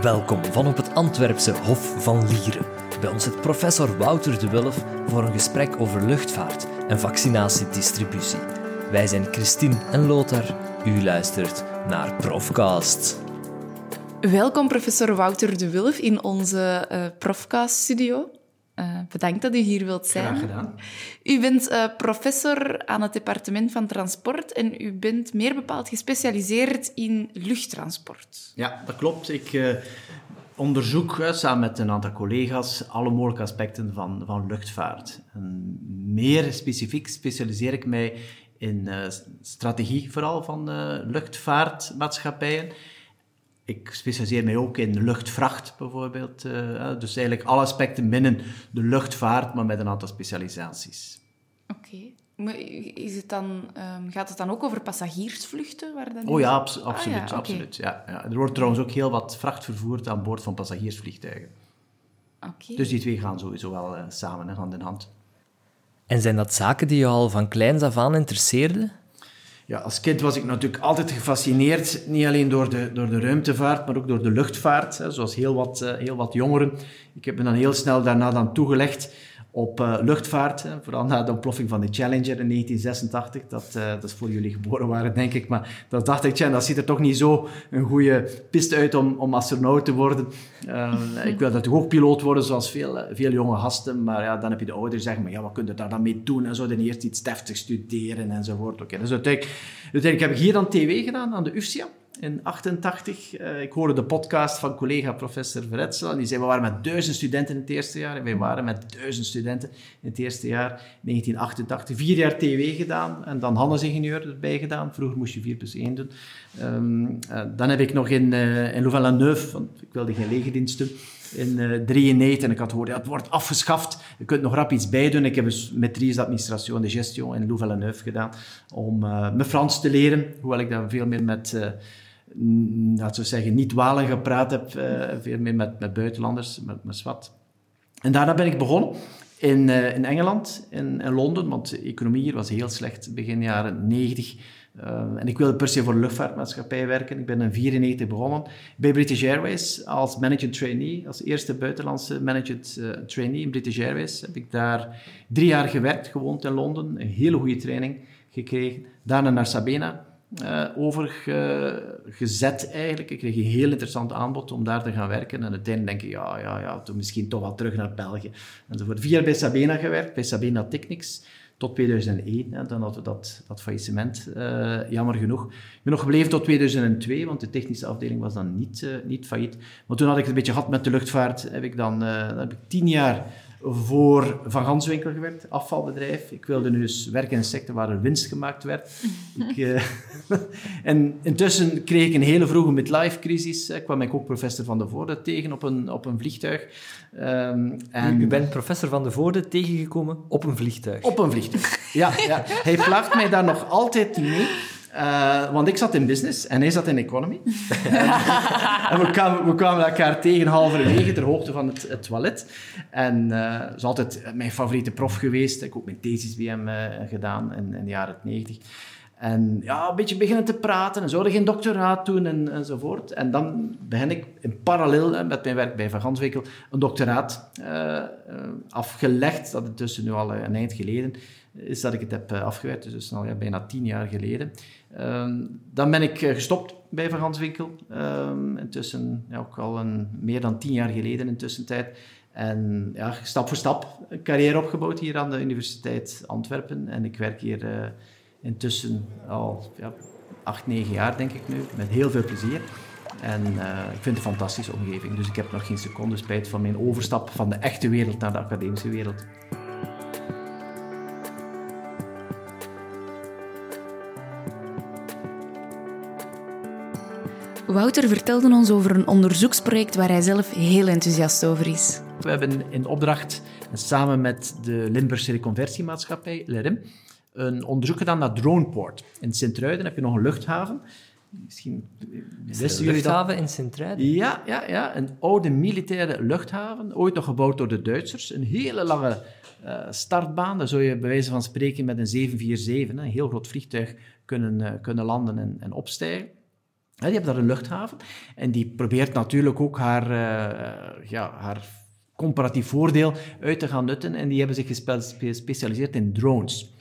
Welkom van op het Antwerpse Hof van Lieren. Bij ons zit professor Wouter de Wulf voor een gesprek over luchtvaart en vaccinatiedistributie. Wij zijn Christine en Lothar. U luistert naar Profcast. Welkom professor Wouter de Wulf in onze uh, Profcast-studio. Uh, bedankt dat u hier wilt zijn. Graag gedaan. U bent uh, professor aan het departement van transport en u bent meer bepaald gespecialiseerd in luchttransport. Ja, dat klopt. Ik uh, onderzoek samen met een aantal collega's alle mogelijke aspecten van, van luchtvaart. En meer specifiek specialiseer ik mij in strategie vooral van luchtvaartmaatschappijen ik specialiseer mij ook in luchtvracht bijvoorbeeld. Uh, dus eigenlijk alle aspecten binnen de luchtvaart, maar met een aantal specialisaties. Oké. Is het dan, um, gaat het dan ook over passagiersvluchten? Waar dan oh ja, abso absoluut. Ah, ja, absoluut ja, ja. Er wordt trouwens ook heel wat vracht vervoerd aan boord van passagiersvliegtuigen. Oké. Dus die twee gaan sowieso wel uh, samen, hand in hand. En zijn dat zaken die je al van kleins af aan interesseerden? Ja, als kind was ik natuurlijk altijd gefascineerd, niet alleen door de, door de ruimtevaart, maar ook door de luchtvaart, hè, zoals heel wat, uh, heel wat jongeren. Ik heb me dan heel snel daarna dan toegelegd op uh, luchtvaart, hè, vooral na de ontploffing van de Challenger in 1986. Dat, uh, dat is voor jullie geboren waren, denk ik. Maar dat dacht ik, tja, dat ziet er toch niet zo een goede piste uit om, om astronaut te worden. Uh, ik wil natuurlijk ook piloot worden, zoals veel, veel jonge gasten. Maar ja, dan heb je de ouders zeggen, maar ja, wat kun je daar dan mee doen? En zo, dan eerst iets deftig studeren enzovoort. Oké, dus uiteindelijk, uiteindelijk heb ik hier dan TV gedaan aan de UFSIA in 88. Uh, ik hoorde de podcast van collega professor Veretsel. En die zei, we waren met duizend studenten in het eerste jaar. En wij waren met duizend studenten in het eerste jaar, 1988. Vier jaar TW gedaan en dan handelsingenieur erbij gedaan. Vroeger moest je 4 plus 1 doen. Um, uh, dan heb ik nog in, uh, in Louvain-la-Neuve, want ik wilde geen legerdienst doen, in uh, 93. En ik had gehoord, ja, het wordt afgeschaft. Je kunt nog rap iets bij doen. Ik heb dus maîtrise d'administration de gestion in Louvain-la-Neuve gedaan om me Frans te leren. Hoewel ik daar veel meer met laten we zeggen, niet Walen gepraat heb, uh, veel meer met, met buitenlanders, met, met SWAT. En daarna ben ik begonnen in, uh, in Engeland, in, in, Londen, want de economie hier was heel slecht begin jaren 90. Uh, en ik wilde per se voor luchtvaartmaatschappij werken. Ik ben in 1994 begonnen bij British Airways als manager trainee, als eerste buitenlandse manager trainee in British Airways. Heb ik daar drie jaar gewerkt, gewoond in Londen, een hele goede training gekregen. Daarna naar Sabena, uh, overgezet eigenlijk. Ik kreeg een heel interessant aanbod om daar te gaan werken. En uiteindelijk denk ik, ja, ja, ja, toen misschien toch wel terug naar België. Enzovoort. Vier jaar bij Sabena gewerkt, bij Sabena Technics, tot 2001. Hè, dan hadden we dat, dat faillissement, uh, jammer genoeg. Ik ben nog gebleven tot 2002, want de technische afdeling was dan niet, uh, niet failliet. Maar toen had ik het een beetje gehad met de luchtvaart. Heb ik dan, dan heb ik tien jaar voor Van Ganswinkel gewerkt, afvalbedrijf. Ik wilde nu dus werken in een sector waar er winst gemaakt werd. ik, uh, en intussen kreeg ik een hele vroege midlife-crisis. Ik kwam ik ook professor Van de Voorde tegen op een, op een vliegtuig. Um, en... U bent professor Van de Voorde tegengekomen op een vliegtuig? Op een vliegtuig, ja. ja. Hij plaagt mij daar nog altijd mee. Uh, want ik zat in business en hij zat in economy. en we kwamen, we kwamen elkaar tegen halverwege ter hoogte van het, het toilet. En uh, dat is altijd mijn favoriete prof geweest. Ik heb ook mijn thesis bij hem uh, gedaan in, in de jaren 90. En ja, een beetje beginnen te praten en zouden geen doctoraat doen en, enzovoort. En dan begin ik in parallel met mijn werk bij Van Ganswinkel een doctoraat afgelegd. Dat intussen nu al een eind geleden is dat ik het heb afgewerkt. Dus dat is al ja, bijna tien jaar geleden. Um, dan ben ik gestopt bij Van Ganswinkel. Um, intussen ja, ook al meer dan tien jaar geleden in tussentijd. En ja, stap voor stap een carrière opgebouwd hier aan de Universiteit Antwerpen. En ik werk hier uh, intussen al ja, acht, negen jaar, denk ik nu, met heel veel plezier. En uh, ik vind het een fantastische omgeving. Dus ik heb nog geen seconde spijt van mijn overstap van de echte wereld naar de academische wereld. Wouter vertelde ons over een onderzoeksproject waar hij zelf heel enthousiast over is. We hebben in opdracht, samen met de Limburgse Reconversiemaatschappij, LRM, een onderzoek gedaan naar Droneport. In Sint-Truiden heb je nog een luchthaven. Misschien wisten jullie luchthaven dat? in Sint-Truiden? Ja, ja, ja, een oude militaire luchthaven, ooit nog gebouwd door de Duitsers. Een hele lange uh, startbaan, daar zou je bij wijze van spreken met een 747, een heel groot vliegtuig, kunnen, uh, kunnen landen en, en opstijgen. Die hebben daar een luchthaven en die probeert natuurlijk ook haar, ja, haar comparatief voordeel uit te gaan nutten en die hebben zich gespecialiseerd in drones.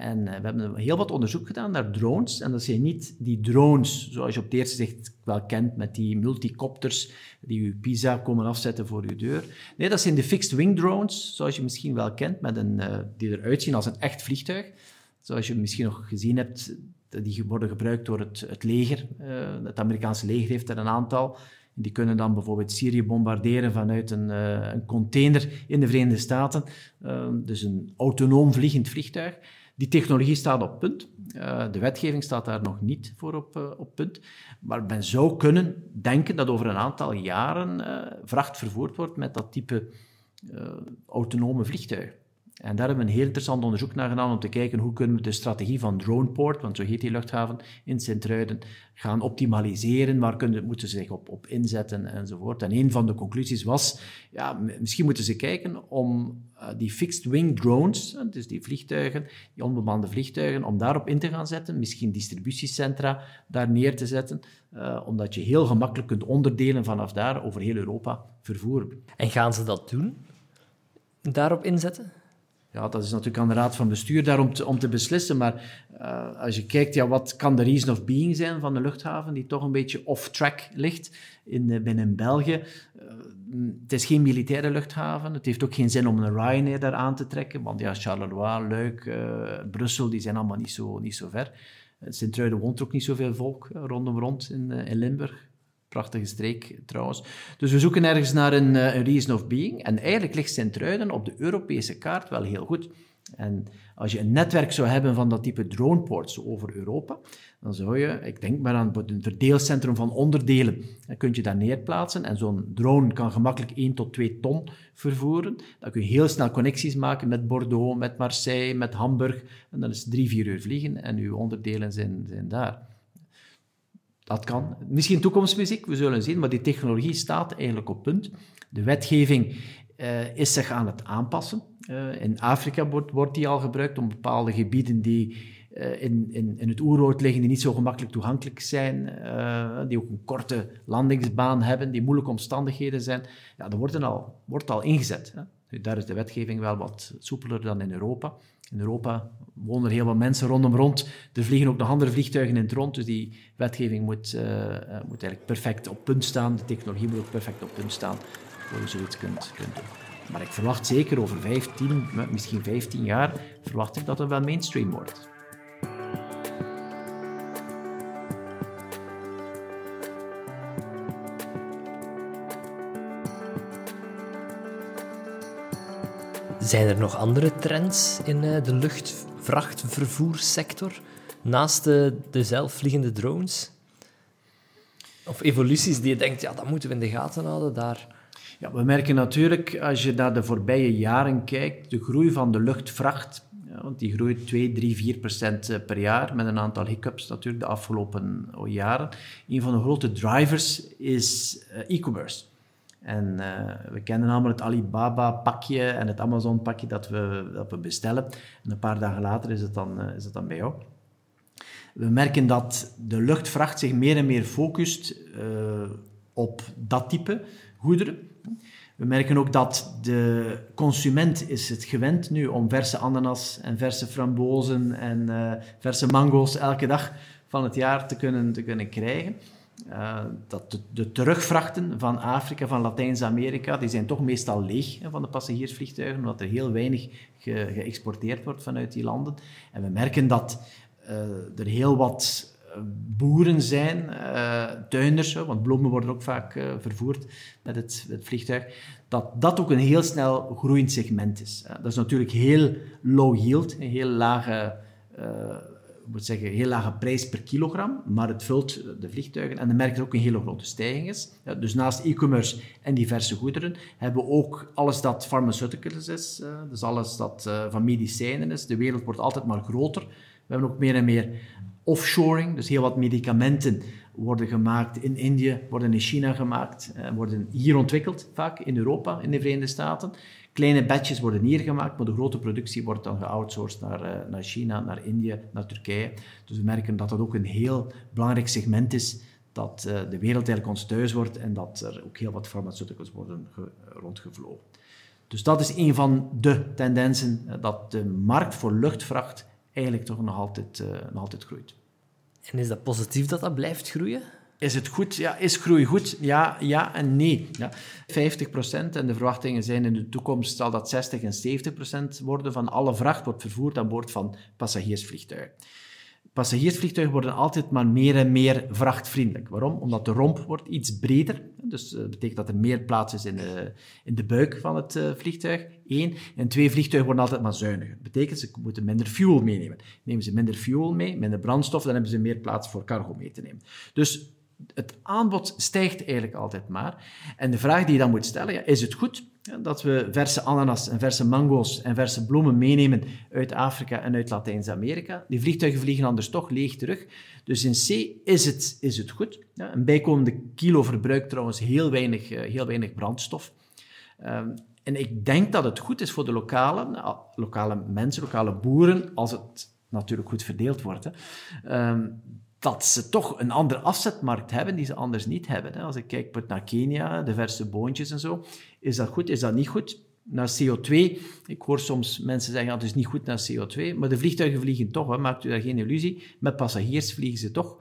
En we hebben heel wat onderzoek gedaan naar drones. En dat zijn niet die drones zoals je op het eerste zicht wel kent met die multicopters die je pizza komen afzetten voor je deur. Nee, dat zijn de fixed wing drones, zoals je misschien wel kent, met een, uh, die eruit zien als een echt vliegtuig. Zoals je misschien nog gezien hebt, die worden gebruikt door het, het leger. Uh, het Amerikaanse leger heeft er een aantal. Die kunnen dan bijvoorbeeld Syrië bombarderen vanuit een, uh, een container in de Verenigde Staten. dus een autonoom vliegend vliegtuig. Die technologie staat op punt. Uh, de wetgeving staat daar nog niet voor op, op punt. Maar men zou kunnen denken dat over een aantal jaren vracht vervoerd wordt met dat type autonome vliegtuig. En daar hebben we een heel interessant onderzoek naar gedaan om te kijken hoe kunnen we de strategie van Droneport, want zo heet die luchthaven in Sint-Truiden, gaan optimaliseren, waar kunnen, moeten ze zich op, op inzetten enzovoort. En een van de conclusies was, ja, misschien moeten ze kijken om uh, die fixed-wing drones, dus die vliegtuigen, die onbemande vliegtuigen, om daarop in te gaan zetten, misschien distributiecentra daar neer te zetten, uh, omdat je heel gemakkelijk kunt onderdelen vanaf daar over heel Europa vervoeren. En gaan ze dat doen? Daarop inzetten? Ja, dat is natuurlijk aan de raad van bestuur daar om te, beslissen. Maar uh, als je kijkt, ja, wat kan de reason of being zijn van de luchthaven, die toch een beetje off-track ligt in, uh, binnen België. Uh, het is geen militaire luchthaven. Het heeft ook geen zin om een Ryanair daar aan te trekken. Want ja, Charleroi, Luik, Brussel, die zijn allemaal niet zo, niet zo ver. Sint-Truiden woont ook niet zoveel volk rondom rond in, in Limburg. Prachtige streek trouwens. Dus we zoeken ergens naar een, eh, reason of being. En eigenlijk ligt Sint-Truiden op de Europese kaart wel heel goed. En als je een netwerk zou hebben van dat type droneports over Europa, dan zou je, ik denk maar aan een verdeelcentrum van onderdelen, dan kun je daar neerplaatsen en zo'n drone kan gemakkelijk 1 tot 2 ton vervoeren. Dan kun je heel snel connecties maken met Bordeaux, met Marseille, met Hamburg. En dan is het drie, vier uur vliegen en uw onderdelen zijn, zijn daar. Dat kan. Misschien toekomstmuziek, we zullen zien, maar die technologie staat eigenlijk op punt. De wetgeving uh, is zich aan het aanpassen. Uh, in Afrika wordt, die al gebruikt om bepaalde gebieden die uh, in, in, in, het oerwoud liggen, die niet zo gemakkelijk toegankelijk zijn, die ook een korte landingsbaan hebben, die moeilijke omstandigheden zijn. Ja, dat wordt al, wordt al ingezet. Hè. Daar is de wetgeving wel wat soepeler dan in Europa. In Europa wonen er heel wat mensen rondom rond. Er vliegen ook nog andere vliegtuigen in het rond, dus die wetgeving moet, uh, moet eigenlijk perfect op punt staan. De technologie moet ook perfect op punt staan voor je zoiets kunt, kunt doen. Maar ik verwacht zeker over 15, misschien 15 jaar, verwacht ik dat het wel mainstream wordt. Zijn er nog andere trends in eh, de luchtvrachtvervoersector naast de, de zelfvliegende drones? Of evoluties die je denkt, ja, dat moeten we in de gaten houden daar. Ja, we merken natuurlijk, als je naar de voorbije jaren kijkt, de groei van de luchtvracht. Want die groeit 2, 3, 4 procent eh, per jaar, met een aantal hiccups natuurlijk de afgelopen jaren. Een van de grote drivers is uh, e-commerce. En uh, we kennen allemaal het Alibaba-pakje en het Amazon-pakje dat we, dat we bestellen. En een paar dagen later is het dan, uh, is het dan bij jou. We merken dat de luchtvracht zich meer en meer focust uh, op dat type goederen. We merken ook dat de consument is het gewend nu om verse ananas en verse frambozen en verse mango's elke dag van het jaar te kunnen, te kunnen krijgen. Uh, dat de, terugvrachten van Afrika, van Latijns-Amerika, die zijn toch meestal leeg hè, van de passagiersvliegtuigen, omdat er heel weinig ge, geëxporteerd wordt vanuit die landen. En we merken dat uh, er heel wat eh, boeren zijn, uh, tuinders, want bloemen worden ook vaak vervoerd met het, het, vliegtuig, dat dat ook een heel snel groeiend segment is. dat is natuurlijk heel low yield, een heel lage moet zeggen, heel lage prijs per kilogram, maar het vult de vliegtuigen en merk je ook een hele grote stijging is. Ja, dus naast e-commerce en diverse goederen hebben we ook alles dat pharmaceuticals is, uh, dus alles dat uh, van medicijnen is. De wereld wordt altijd maar groter. We hebben ook meer en meer offshoring, dus heel wat medicamenten worden gemaakt in India, worden in China gemaakt, uh, worden hier ontwikkeld, vaak in Europa, in de Verenigde Staten. Kleine batches worden hier gemaakt, maar de grote productie wordt dan geoutsourced naar, uh, naar China, naar India, naar Turkije. Dus we merken dat dat ook een heel belangrijk segment is dat uh, de wereld eigenlijk ons thuis wordt en dat er ook heel wat farmaceuticals worden rondgevlogen. Dus dat is een van de tendensen, dat de markt voor luchtvracht eigenlijk toch nog altijd, nog altijd groeit. En is dat positief dat dat blijft groeien? Is het goed? Ja, is groei goed? Ja, ja en nee. Ja. 50 procent en de verwachtingen zijn in de toekomst zal dat 60 en 70 procent worden van alle vracht wordt vervoerd aan boord van passagiersvliegtuigen. Passagiersvliegtuigen worden altijd maar meer en meer vrachtvriendelijk. Waarom? Omdat de romp wordt iets breder. Dus dat betekent dat er meer plaats is in de, in de buik van het uh, vliegtuig. Eén. En twee, vliegtuigen worden altijd maar zuiniger. Dat betekent ze moeten minder fuel meenemen. Nemen ze minder fuel mee, minder brandstof, dan hebben ze meer plaats voor cargo mee te nemen. Dus het aanbod stijgt eigenlijk altijd maar. En de vraag die je dan moet stellen, ja, is het goed dat we verse ananas en verse mango's en verse bloemen meenemen uit Afrika en uit Latijns-Amerika? Die vliegtuigen vliegen anders toch leeg terug. Dus in C is het, is het goed. Ja, een bijkomende kilo verbruikt trouwens heel weinig, eh, heel weinig brandstof. Ehm, en ik denk dat het goed is voor de lokale, nou, lokale mensen, lokale boeren, als het natuurlijk goed verdeeld wordt. Hè. Ehm, dat ze toch een andere afzetmarkt hebben die ze anders niet hebben. Als ik kijk naar Kenia, de verse boontjes en zo, is dat goed, is dat niet goed? Naar CO2, ik hoor soms mensen zeggen, dat is niet goed naar CO2, maar de vliegtuigen vliegen toch, hè, maakt u daar geen illusie. Met passagiers vliegen ze toch.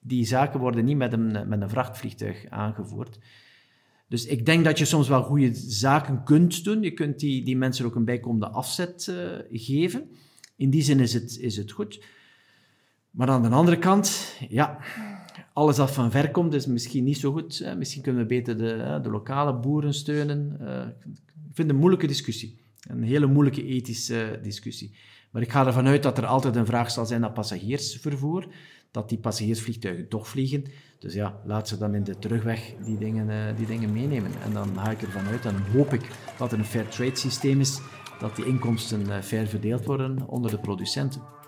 Die zaken worden niet met een, met een vrachtvliegtuig aangevoerd. Dus ik denk dat je soms wel goede zaken kunt doen. Je kunt die, die mensen ook een bijkomende afzet uh, geven. In die zin is het, is het goed. Maar aan de andere kant, ja, alles dat van ver komt is misschien niet zo goed. Misschien kunnen we beter de, de lokale boeren steunen. Eh, ik vind het een moeilijke discussie. Een hele moeilijke ethische discussie. Maar ik ga ervan uit dat er altijd een vraag zal zijn naar passagiersvervoer. Dat die passagiersvliegtuigen toch vliegen. Dus ja, laat ze dan in de terugweg die dingen, eh, die dingen meenemen. En dan ga ik ervan uit, en hoop ik dat er een fair trade systeem is, dat die inkomsten eh, fair verdeeld worden onder de producenten.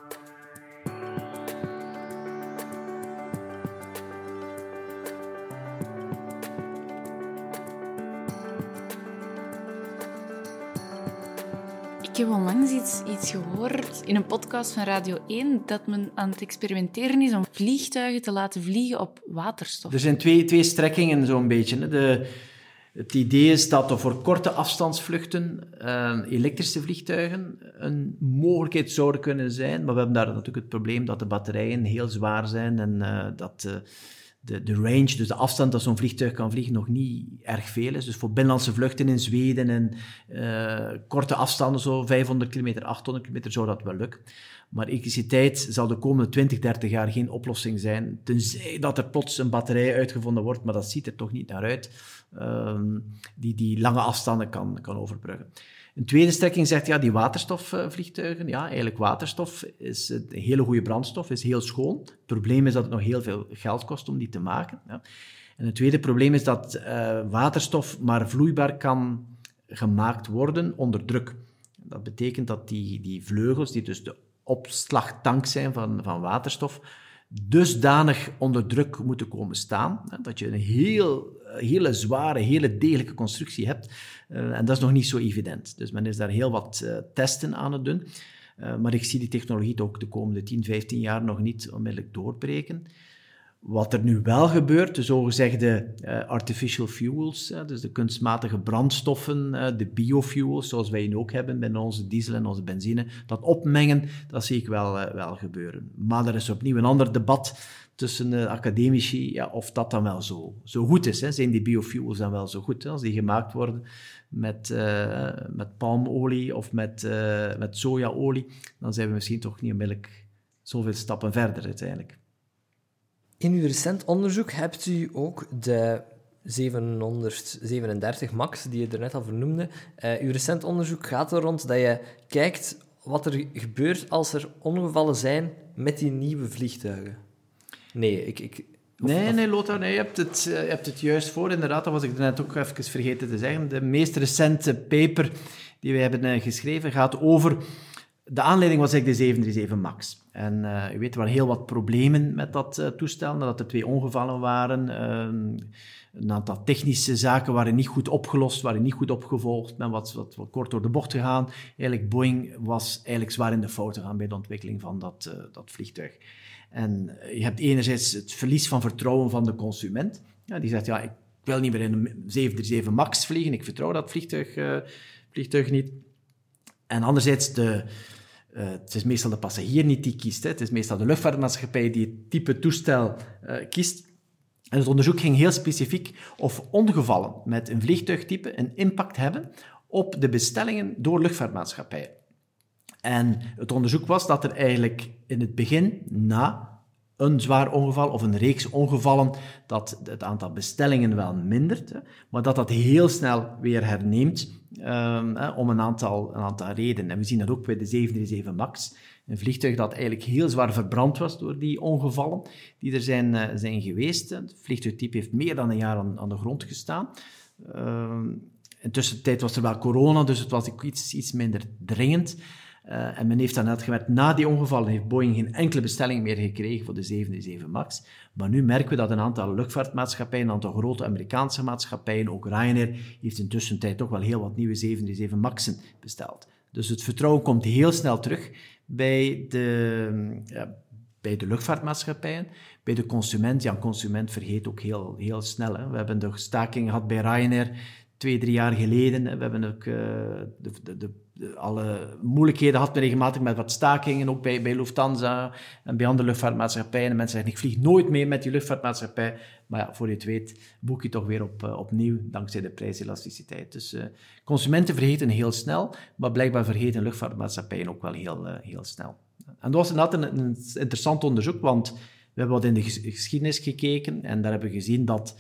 Iets, gehoord in een podcast van Radio 1 dat men aan het experimenteren is om vliegtuigen te laten vliegen op waterstof. Er zijn twee, twee strekkingen zo'n beetje. De, het idee is dat er voor korte afstandsvluchten uh, elektrische vliegtuigen een mogelijkheid zouden kunnen zijn. Maar we hebben daar natuurlijk het probleem dat de batterijen heel zwaar zijn en uh, dat... Uh, de, de range, dus de afstand dat zo'n vliegtuig kan vliegen, nog niet erg veel is. Dus voor binnenlandse vluchten in Zweden en uh, korte afstanden, zo 500 kilometer, 800 kilometer, zou dat wel lukken. Maar elektriciteit zal de komende 20, 30 jaar geen oplossing zijn, tenzij dat er plots een batterij uitgevonden wordt, maar dat ziet er toch niet naar uit, uh, die die lange afstanden kan, kan overbruggen. Een tweede strekking zegt, ja, die waterstofvliegtuigen, ja, eigenlijk waterstof is een hele goede brandstof, is heel schoon. Het probleem is dat het nog heel veel geld kost om die te maken. Ja. En het tweede probleem is dat uh, waterstof maar vloeibaar kan gemaakt worden onder druk. Dat betekent dat die, die vleugels, die dus de opslagtank zijn van, van waterstof, dusdanig onder druk moeten komen staan, dat je een heel, hele zware, hele degelijke constructie hebt. Uh, en dat is nog niet zo evident. Dus men is daar heel wat uh, testen aan het doen. Uh, maar ik zie die technologie ook de komende 10, 15 jaar nog niet onmiddellijk doorbreken. Wat er nu wel gebeurt, de zogezegde uh, artificial fuels, dus de kunstmatige brandstoffen, uh, de biofuels, zoals wij ook hebben bij onze diesel en onze benzine, dat opmengen, dat zie ik wel, wel gebeuren. Maar er is opnieuw een ander debat tussen academici, ja, of dat dan wel zo, zo goed is. Hè. Zijn die biofuels dan wel zo goed, hè, als die gemaakt worden met, met palmolie of met, met sojaolie, dan zijn we misschien toch niet onmiddellijk zoveel stappen verder uiteindelijk. In uw recent onderzoek hebt u ook de 737 MAX, die je er net al vernoemde. Uh, uw recent onderzoek gaat er rond dat je kijkt wat er gebeurt als er ongevallen zijn met die nieuwe vliegtuigen. Nee, ik... ik nee, nee, Lothar, nee, je, hebt het, je hebt het juist voor. Inderdaad, dat was ik net ook even vergeten te zeggen. De meest recente paper die wij hebben uh, geschreven gaat over de aanleiding was eigenlijk de 737 MAX. En uh, u weet, er heel wat problemen met dat uh, toestel, nadat er twee ongevallen waren. Uh, een aantal technische zaken waren niet goed opgelost, waren niet goed opgevolgd. Men was wat, kort door de bocht gegaan. Eigenlijk, Boeing was eigenlijk zwaar in de fout gegaan bij de ontwikkeling van dat, dat vliegtuig. En je hebt enerzijds het verlies van vertrouwen van de consument. Ja, die zegt, ja, ik wil niet meer in een 737 MAX vliegen, ik vertrouw dat vliegtuig, vliegtuig niet. En anderzijds de uh, het is meestal de passagier niet die kiest. Hè. Het is meestal de luchtvaartmaatschappij die het type toestel uh, kiest. En het onderzoek ging heel specifiek of ongevallen met een vliegtuigtype een impact hebben op de bestellingen door luchtvaartmaatschappijen. En het onderzoek was dat er eigenlijk in het begin, na een zwaar ongeval of een reeks ongevallen, dat het aantal bestellingen wel mindert, maar dat dat heel snel weer herneemt um, om een aantal, een aantal redenen. En we zien dat ook bij de 737 MAX, een vliegtuig dat eigenlijk heel zwaar verbrand was door die ongevallen die er zijn, uh, zijn geweest. Het vliegtuigtype heeft meer dan een jaar aan, de grond gestaan. Intussen tijd was er wel corona, dus het was iets, iets minder dringend. Uh, en men heeft dan uitgewerkt, na die ongevallen heeft Boeing geen enkele bestelling meer gekregen voor de 737 MAX. Maar nu merken we dat een aantal luchtvaartmaatschappijen, een aantal grote Amerikaanse maatschappijen, ook Ryanair, heeft intussen tijd toch wel heel wat nieuwe 737 MAXen besteld. Dus het vertrouwen komt heel snel terug bij de, ja, bij de luchtvaartmaatschappijen. Bij de consument, ja, consument vergeet ook heel, heel snel. Hè. We hebben de staking gehad bij Ryanair twee, drie jaar geleden. We hebben ook uh, de, de, de alle moeilijkheden had men regelmatig met wat stakingen, ook bij, bij Lufthansa en bij andere luchtvaartmaatschappijen. En mensen zeggen, ik vlieg nooit meer met die luchtvaartmaatschappij. Maar ja, voor je het weet, boek je toch weer op, uh, opnieuw, dankzij de prijselasticiteit. Dus uh, consumenten vergeten heel snel, maar blijkbaar vergeten luchtvaartmaatschappijen ook wel heel, uh, heel snel. En dat was inderdaad een, een interessant onderzoek, want we hebben wat in de geschiedenis gekeken en daar hebben we gezien dat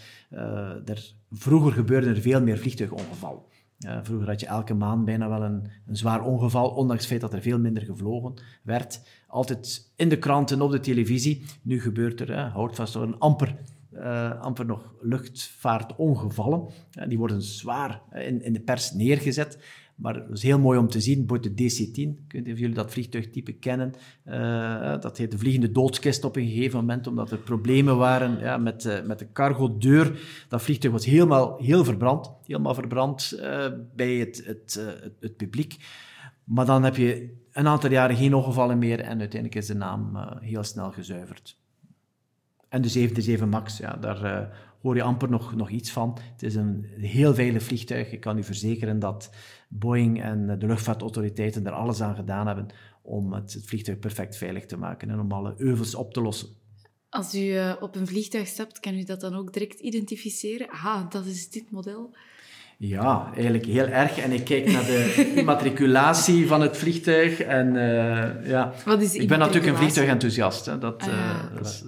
er vroeger gebeurde er veel meer vliegtuigongevallen. Vroeger had je elke maand bijna wel een, een, zwaar ongeval, ondanks het feit dat er veel minder gevlogen werd. Altijd in de kranten, op de televisie. Nu gebeurt er, uh, houdt vast, een amper, uh, amper nog luchtvaartongevallen. die worden zwaar in, in de pers neergezet. Maar het is heel mooi om te zien, bijvoorbeeld de DC-10, ik weet niet of jullie dat vliegtuigtype kennen, uh, dat heet de vliegende doodskist op een gegeven moment, omdat er problemen waren ja, met, uh, met de cargodeur. Dat vliegtuig was helemaal heel verbrand, helemaal verbrand uh, bij het, het, het, publiek. Maar dan heb je een aantal jaren geen ongevallen meer en uiteindelijk is de naam heel snel gezuiverd. En de 737 MAX, ja, daar hoor je amper nog, nog iets van. Het is een heel veilig vliegtuig. Ik kan u verzekeren dat Boeing en de luchtvaartautoriteiten er alles aan gedaan hebben om het, vliegtuig perfect veilig te maken en om alle euvels op te lossen. Als u uh, op een vliegtuig stapt, kan u dat dan ook direct identificeren? Ah, dat is dit model. Ja, eigenlijk heel erg. En ik kijk naar de immatriculatie van het vliegtuig. En, uh, ja. Wat is ik ben natuurlijk een vliegtuigenthousiast. Hè. Dat, ah, dat is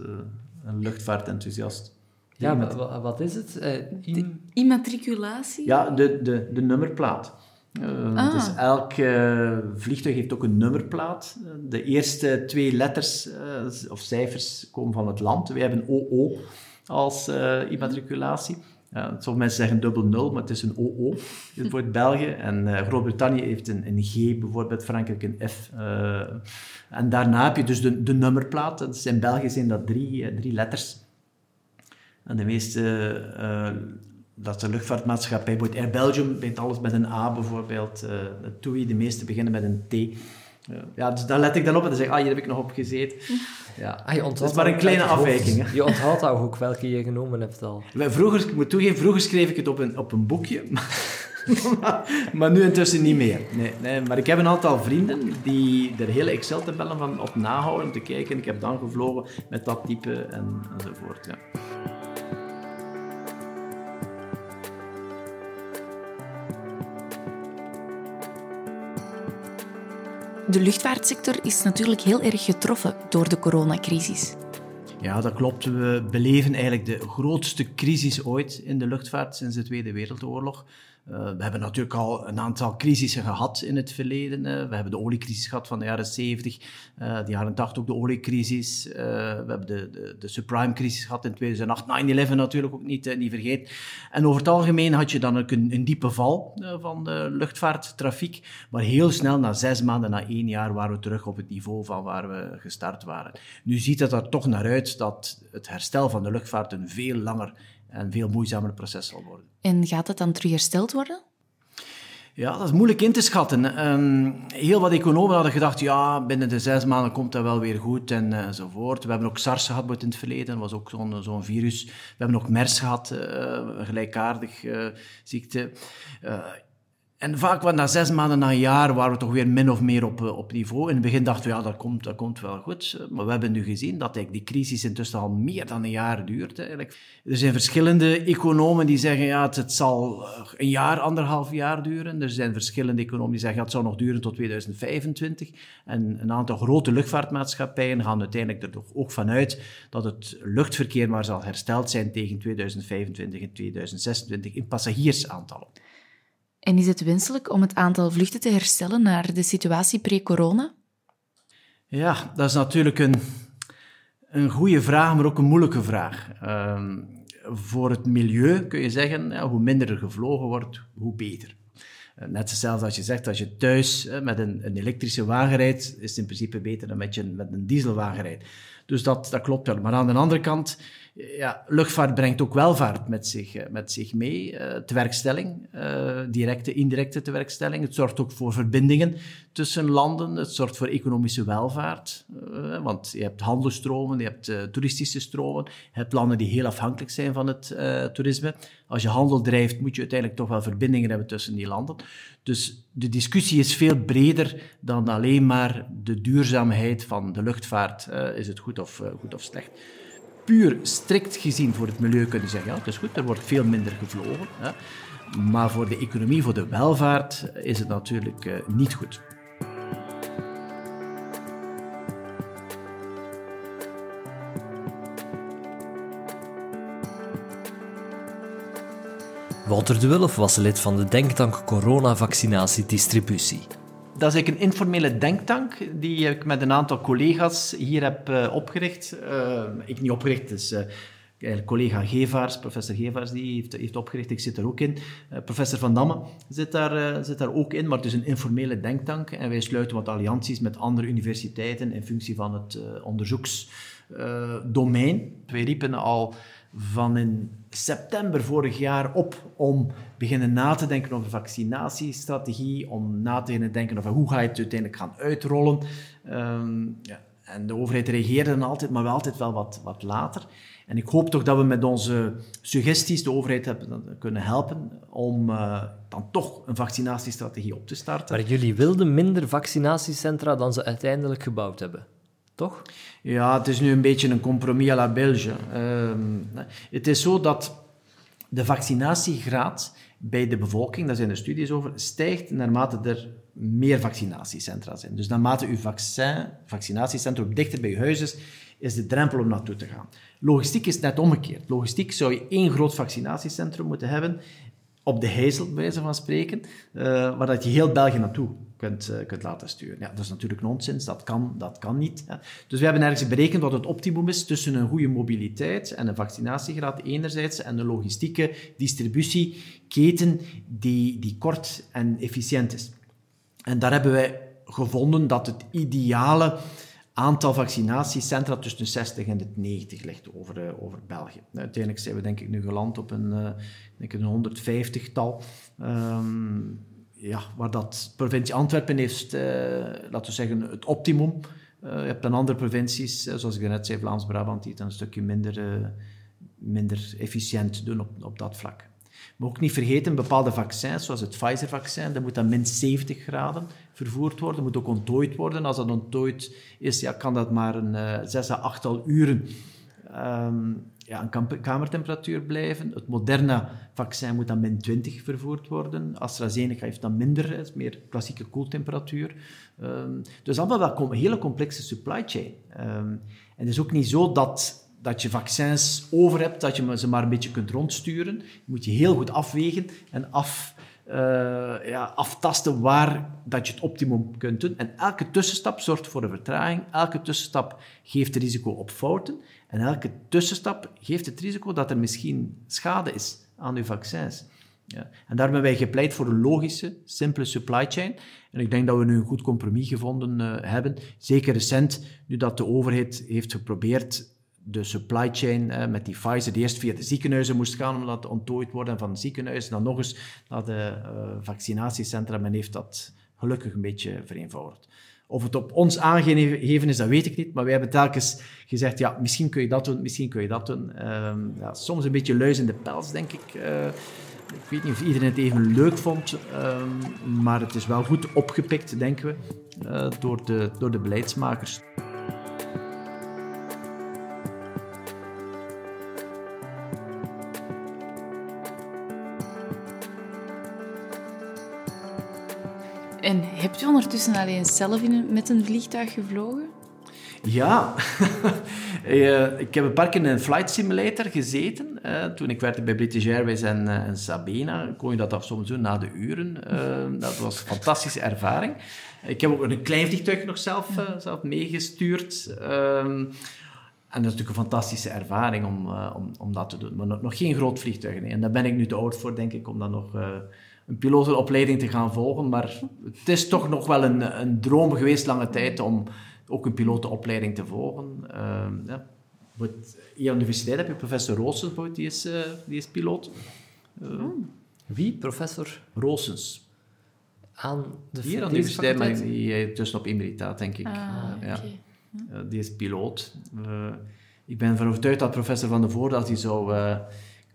een luchtvaartenthousiast. Ja, maar wat is het? Uh, immatriculatie? Ja, de, de, de nummerplaat. Uh, ah. Dus elk uh, vliegtuig heeft ook een nummerplaat. De eerste twee letters uh, of cijfers komen van het land. Wij hebben OO als immatriculatie. sommige mensen zeggen dubbel nul, maar het is een OO. voor het België. En Groot-Brittannië heeft een, een, G, bijvoorbeeld Frankrijk een F. en daarna heb je dus de, de nummerplaat. Dus in België zijn dat drie, drie letters. En de meeste uh, dat de luchtvaartmaatschappij, bijvoorbeeld Air Belgium, begint alles met een A bijvoorbeeld. Uh, TUI, de meeste beginnen met een T. Ja, dus daar let ik dan op en dan zeg ik, ah, hier heb ik nog op gezeten. Ja. Ah, je dat is maar een kleine afwijking. Je onthoudt ook welke je genomen hebt al. Vroeger, ik moet toegeven, vroeger schreef ik het op een, op een boekje. maar nu intussen niet meer. Nee, nee, maar ik heb een aantal vrienden die er hele Excel-tabellen van op nahouden om te kijken. Ik heb dan gevlogen met dat type en, enzovoort. Ja. De luchtvaartsector is natuurlijk heel erg getroffen door de coronacrisis. Ja, dat klopt. We beleven eigenlijk de grootste crisis ooit in de luchtvaart sinds de Tweede Wereldoorlog. We hebben natuurlijk al een aantal crisissen gehad in het verleden. we hebben de oliecrisis gehad van de jaren 70, de jaren 80 ook de oliecrisis. we hebben de, de, de subprime-crisis gehad in 2008, 9-11 natuurlijk ook niet, niet vergeten. En over het algemeen had je dan ook een, een diepe val van de luchtvaarttrafiek, maar heel snel, na zes maanden, na één jaar, waren we terug op het niveau van waar we gestart waren. Nu ziet het er toch naar uit dat het herstel van de luchtvaart een veel langer en veel moeizamer proces zal worden. En gaat het dan terug hersteld worden? Ja, dat is moeilijk in te schatten. Um, heel wat economen hadden gedacht, ja, binnen de zes maanden komt dat wel weer goed en uh, enzovoort. We hebben ook SARS gehad in het verleden, dat was ook zo'n zo'n virus. We hebben ook MERS gehad, uh, een gelijkaardig uh, ziekte. En vaak na zes maanden, na een jaar, waren we toch weer min of meer op, op niveau. In het begin dachten we, ja, dat komt, dat komt wel goed. Maar we hebben nu gezien dat die crisis intussen al meer dan een jaar duurt. Eigenlijk. Er zijn verschillende economen die zeggen, ja, het, zal een jaar, anderhalf jaar duren. Er zijn verschillende economen die zeggen, ja, het zal nog duren tot 2025. En een aantal grote luchtvaartmaatschappijen gaan uiteindelijk er toch ook vanuit dat het luchtverkeer maar zal hersteld zijn tegen 2025 en 2026 in passagiersaantallen. En is het wenselijk om het aantal vluchten te herstellen naar de situatie pre-corona? Ja, dat is natuurlijk een, een goede vraag, maar ook een moeilijke vraag. Uh, voor het milieu kun je zeggen, hoe minder er gevlogen wordt, hoe beter. Uh, net zoals als je zegt, als je thuis uh, met een, een, elektrische wagen rijdt, is het in principe beter dan met, je, met een dieselwagen rijdt. Dus dat, dat klopt wel. Maar aan de andere kant ja, luchtvaart brengt ook welvaart met zich, eh, met zich mee. Uh, tewerkstelling, uh, directe, indirecte tewerkstelling. Het zorgt ook voor verbindingen tussen landen. Het zorgt voor economische welvaart. Want je hebt handelstromen, je hebt toeristische stromen. Je hebt landen die heel afhankelijk zijn van het toerisme. Als je handel drijft, moet je uiteindelijk toch wel verbindingen hebben tussen die landen. Dus de discussie is veel breder dan alleen maar de duurzaamheid van de luchtvaart. is het goed of, goed of slecht? Puur strikt gezien voor het milieu kunnen zeggen, ja, het is goed, er wordt veel minder gevlogen. Maar voor de economie, voor de welvaart, is het natuurlijk uh, niet goed. Wouter de Wulf was lid van de denktank Corona-vaccinatiedistributie dat is eigenlijk een informele denktank die ik met een aantal collega's hier heb uh, opgericht. Uh, ik niet opgericht, dus uh, collega Gevaars, professor Gevaars, die heeft, heeft opgericht. Ik zit er ook in. professor Van Damme zit daar, zit daar ook in, maar het is een informele denktank. En wij sluiten wat allianties met andere universiteiten in functie van het onderzoeksdomein. wij riepen al van in september vorig jaar op om beginnen na te denken over vaccinatiestrategie, om na te beginnen denken over hoe ga je het uiteindelijk gaan uitrollen. Um, ja, en de overheid reageerde dan altijd, maar wel altijd wel wat, wat later. En ik hoop toch dat we met onze suggesties de overheid hebben kunnen helpen om uh, dan toch een vaccinatiestrategie op te starten. Maar jullie wilden minder vaccinatiecentra dan ze uiteindelijk gebouwd hebben, toch? Ja, het is nu een beetje een compromis à la Belge. Uh, het is zo dat de vaccinatiegraad bij de bevolking, daar zijn er studies over, stijgt naarmate er meer vaccinatiecentra zijn. Dus naarmate uw vaccin, vaccinatiecentrum dichter bij je huis is, is de drempel om naartoe te gaan. Logistiek is net omgekeerd. Logistiek zou je één groot vaccinatiecentrum moeten hebben, op de Heizel, bij wijze van spreken, uh, waar dat je heel België naartoe kunt, uh, kunt laten sturen. Ja, dat is natuurlijk nonsens, dat kan, dat kan niet. Hè. Dus we hebben ergens berekend wat het optimum is tussen een goede mobiliteit en een vaccinatiegraad enerzijds en een logistieke distributieketen die, die kort en efficiënt is. En daar hebben wij gevonden dat het ideale aantal vaccinatiecentra tussen de 60 en de 90 ligt over, uh, over België. Nou, uiteindelijk zijn we denk ik nu geland op een, uh, een 150-tal. Um, ehm, ja, waar dat provincie Antwerpen heeft, uh, laten we zeggen, het optimum. je hebt dan andere provincies, zoals ik net zei, Vlaams-Brabant, die het een stukje minder, minder efficiënt doen op, op dat vlak. Maar ook niet vergeten, bepaalde vaccins, zoals het Pfizer-vaccin, dat moet dan min 70 graden vervoerd worden, moet ook onttooid worden. Als dat onttooid is, ja, kan dat maar een uh, zes à achttal uren um, ja, een kamertemperatuur blijven. Het Moderna-vaccin moet dan min 20 vervoerd worden. AstraZeneca heeft dan minder, is meer klassieke koeltemperatuur. Um, dus allemaal wel een hele complexe supply chain. Um, en het is ook niet zo dat dat je vaccins over hebt, dat je ze maar een beetje kunt rondsturen. Je moet je heel goed afwegen en af, ja, aftasten waar dat je het optimum kunt doen. En elke tussenstap zorgt voor een vertraging. Elke tussenstap geeft het risico op fouten. En elke tussenstap geeft het risico dat er misschien schade is aan uw vaccins. Ja. En daar hebben wij gepleit voor een logische, simpele supply chain. En ik denk dat we nu een goed compromis gevonden uh, hebben. Zeker recent, nu dat de overheid heeft geprobeerd de supply chain uh, met die Pfizer, die eerst via de ziekenhuizen moest gaan omdat het onttooid worden en van de ziekenhuizen dan nog eens naar de uh, vaccinatiecentra. Men heeft dat gelukkig een beetje vereenvoudigd. Of het op ons aangegeven is, dat weet ik niet. Maar wij hebben telkens gezegd, ja, misschien kun je dat doen, misschien kun je dat doen. Um, ja, soms een beetje luis in de pels, denk ik. Uh, ik weet niet of iedereen het even leuk vond, um, maar het is wel goed opgepikt, denken we, door, de, door de beleidsmakers. En hebt u ondertussen alleen zelf in met een vliegtuig gevlogen? Ja, eh, ik heb een paar keer in een flight simulator gezeten. Uh, toen ik werkte bij British Airways en, uh, en Sabena, kon je dat af soms doen na de uren. dat was een fantastische ervaring. Ik heb ook een klein vliegtuig nog zelf, zelf meegestuurd. Ehm, en dat is natuurlijk een fantastische ervaring om, om, om dat te doen. Maar nog, nog geen groot vliegtuig. Nee. En daar ben ik nu te oud voor, denk ik, om dan nog een pilotenopleiding te gaan volgen. Maar het is toch nog wel een, een droom geweest lange tijd om ook een pilotenopleiding te volgen. Uh, ja. Hier aan de universiteit heb je professor Roosens, die is, uh, die is piloot. Uh, Wie? Professor? Roosens. Aan de Hier aan de universiteit, maar die tussen op emeritaat, denk ik. Ah, ja. Okay. die is piloot. ik ben ervan overtuigd dat professor Van der Voorde, dat hij zou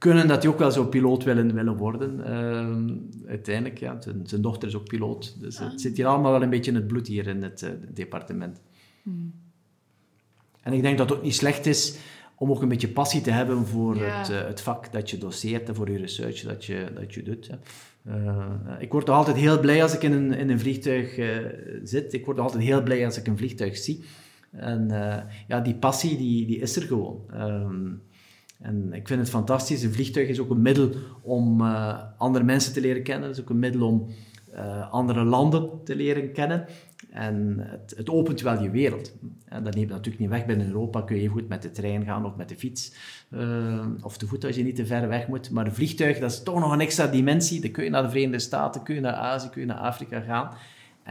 kunnen dat hij ook wel zo piloot willen, willen worden. Uh, uiteindelijk, ja. Zijn, zijn, dochter is ook piloot. Dus het ah. zit hier allemaal wel een beetje in het bloed hier in het, uh, departement. Hmm. En ik denk dat het ook niet slecht is om ook een beetje passie te hebben voor het, uh, het, vak dat je doseert en voor je research dat je, dat je doet. ik word altijd heel blij als ik in een, in een vliegtuig zit. Ik word altijd heel blij als ik een vliegtuig zie. En ja, die passie die, die is er gewoon. Ehm, en ik vind het fantastisch. Een vliegtuig is ook een middel om uh, andere mensen te leren kennen. Het is ook een middel om uh, andere landen te leren kennen. En het, het, opent wel je wereld. En dat neemt natuurlijk niet weg. Binnen Europa kun je goed met de trein gaan of met de fiets. Of te voet als je niet te ver weg moet. Maar een vliegtuig, dat is toch nog een extra dimensie. Dan kun je naar de Verenigde Staten, kun je naar Azië, kun je naar Afrika gaan.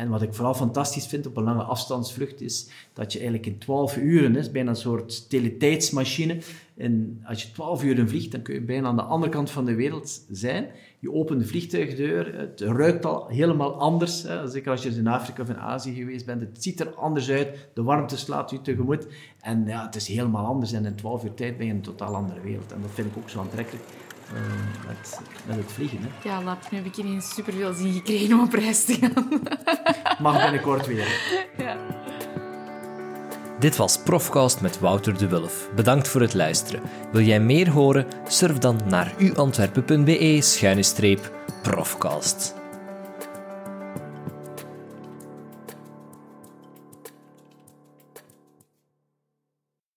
En wat ik vooral fantastisch vind op een lange afstandsvlucht is dat je eigenlijk in 12 uren, is bijna een soort teletijdsmachine, en als je 12 uur vliegt, dan kun je bijna aan de andere kant van de wereld zijn. Je opent de vliegtuigdeur, het ruikt al helemaal anders. Hè. Zeker als je in Afrika of in Azië geweest bent. Het ziet er anders uit, de warmte slaat je tegemoet. En ja, het is helemaal anders. En in 12 uur tijd ben je in een totaal andere wereld. En dat vind ik ook zo aantrekkelijk. Uh, met, met, het vliegen. Hè. Ja, lap, nu heb ik ineens superveel zin gekregen om op reis te gaan. Mag binnenkort weer. Ja. Dit was Profcast met Wouter de Wulf. Bedankt voor het luisteren. Wil jij meer horen? Surf dan naar uantwerpen.be-profcast.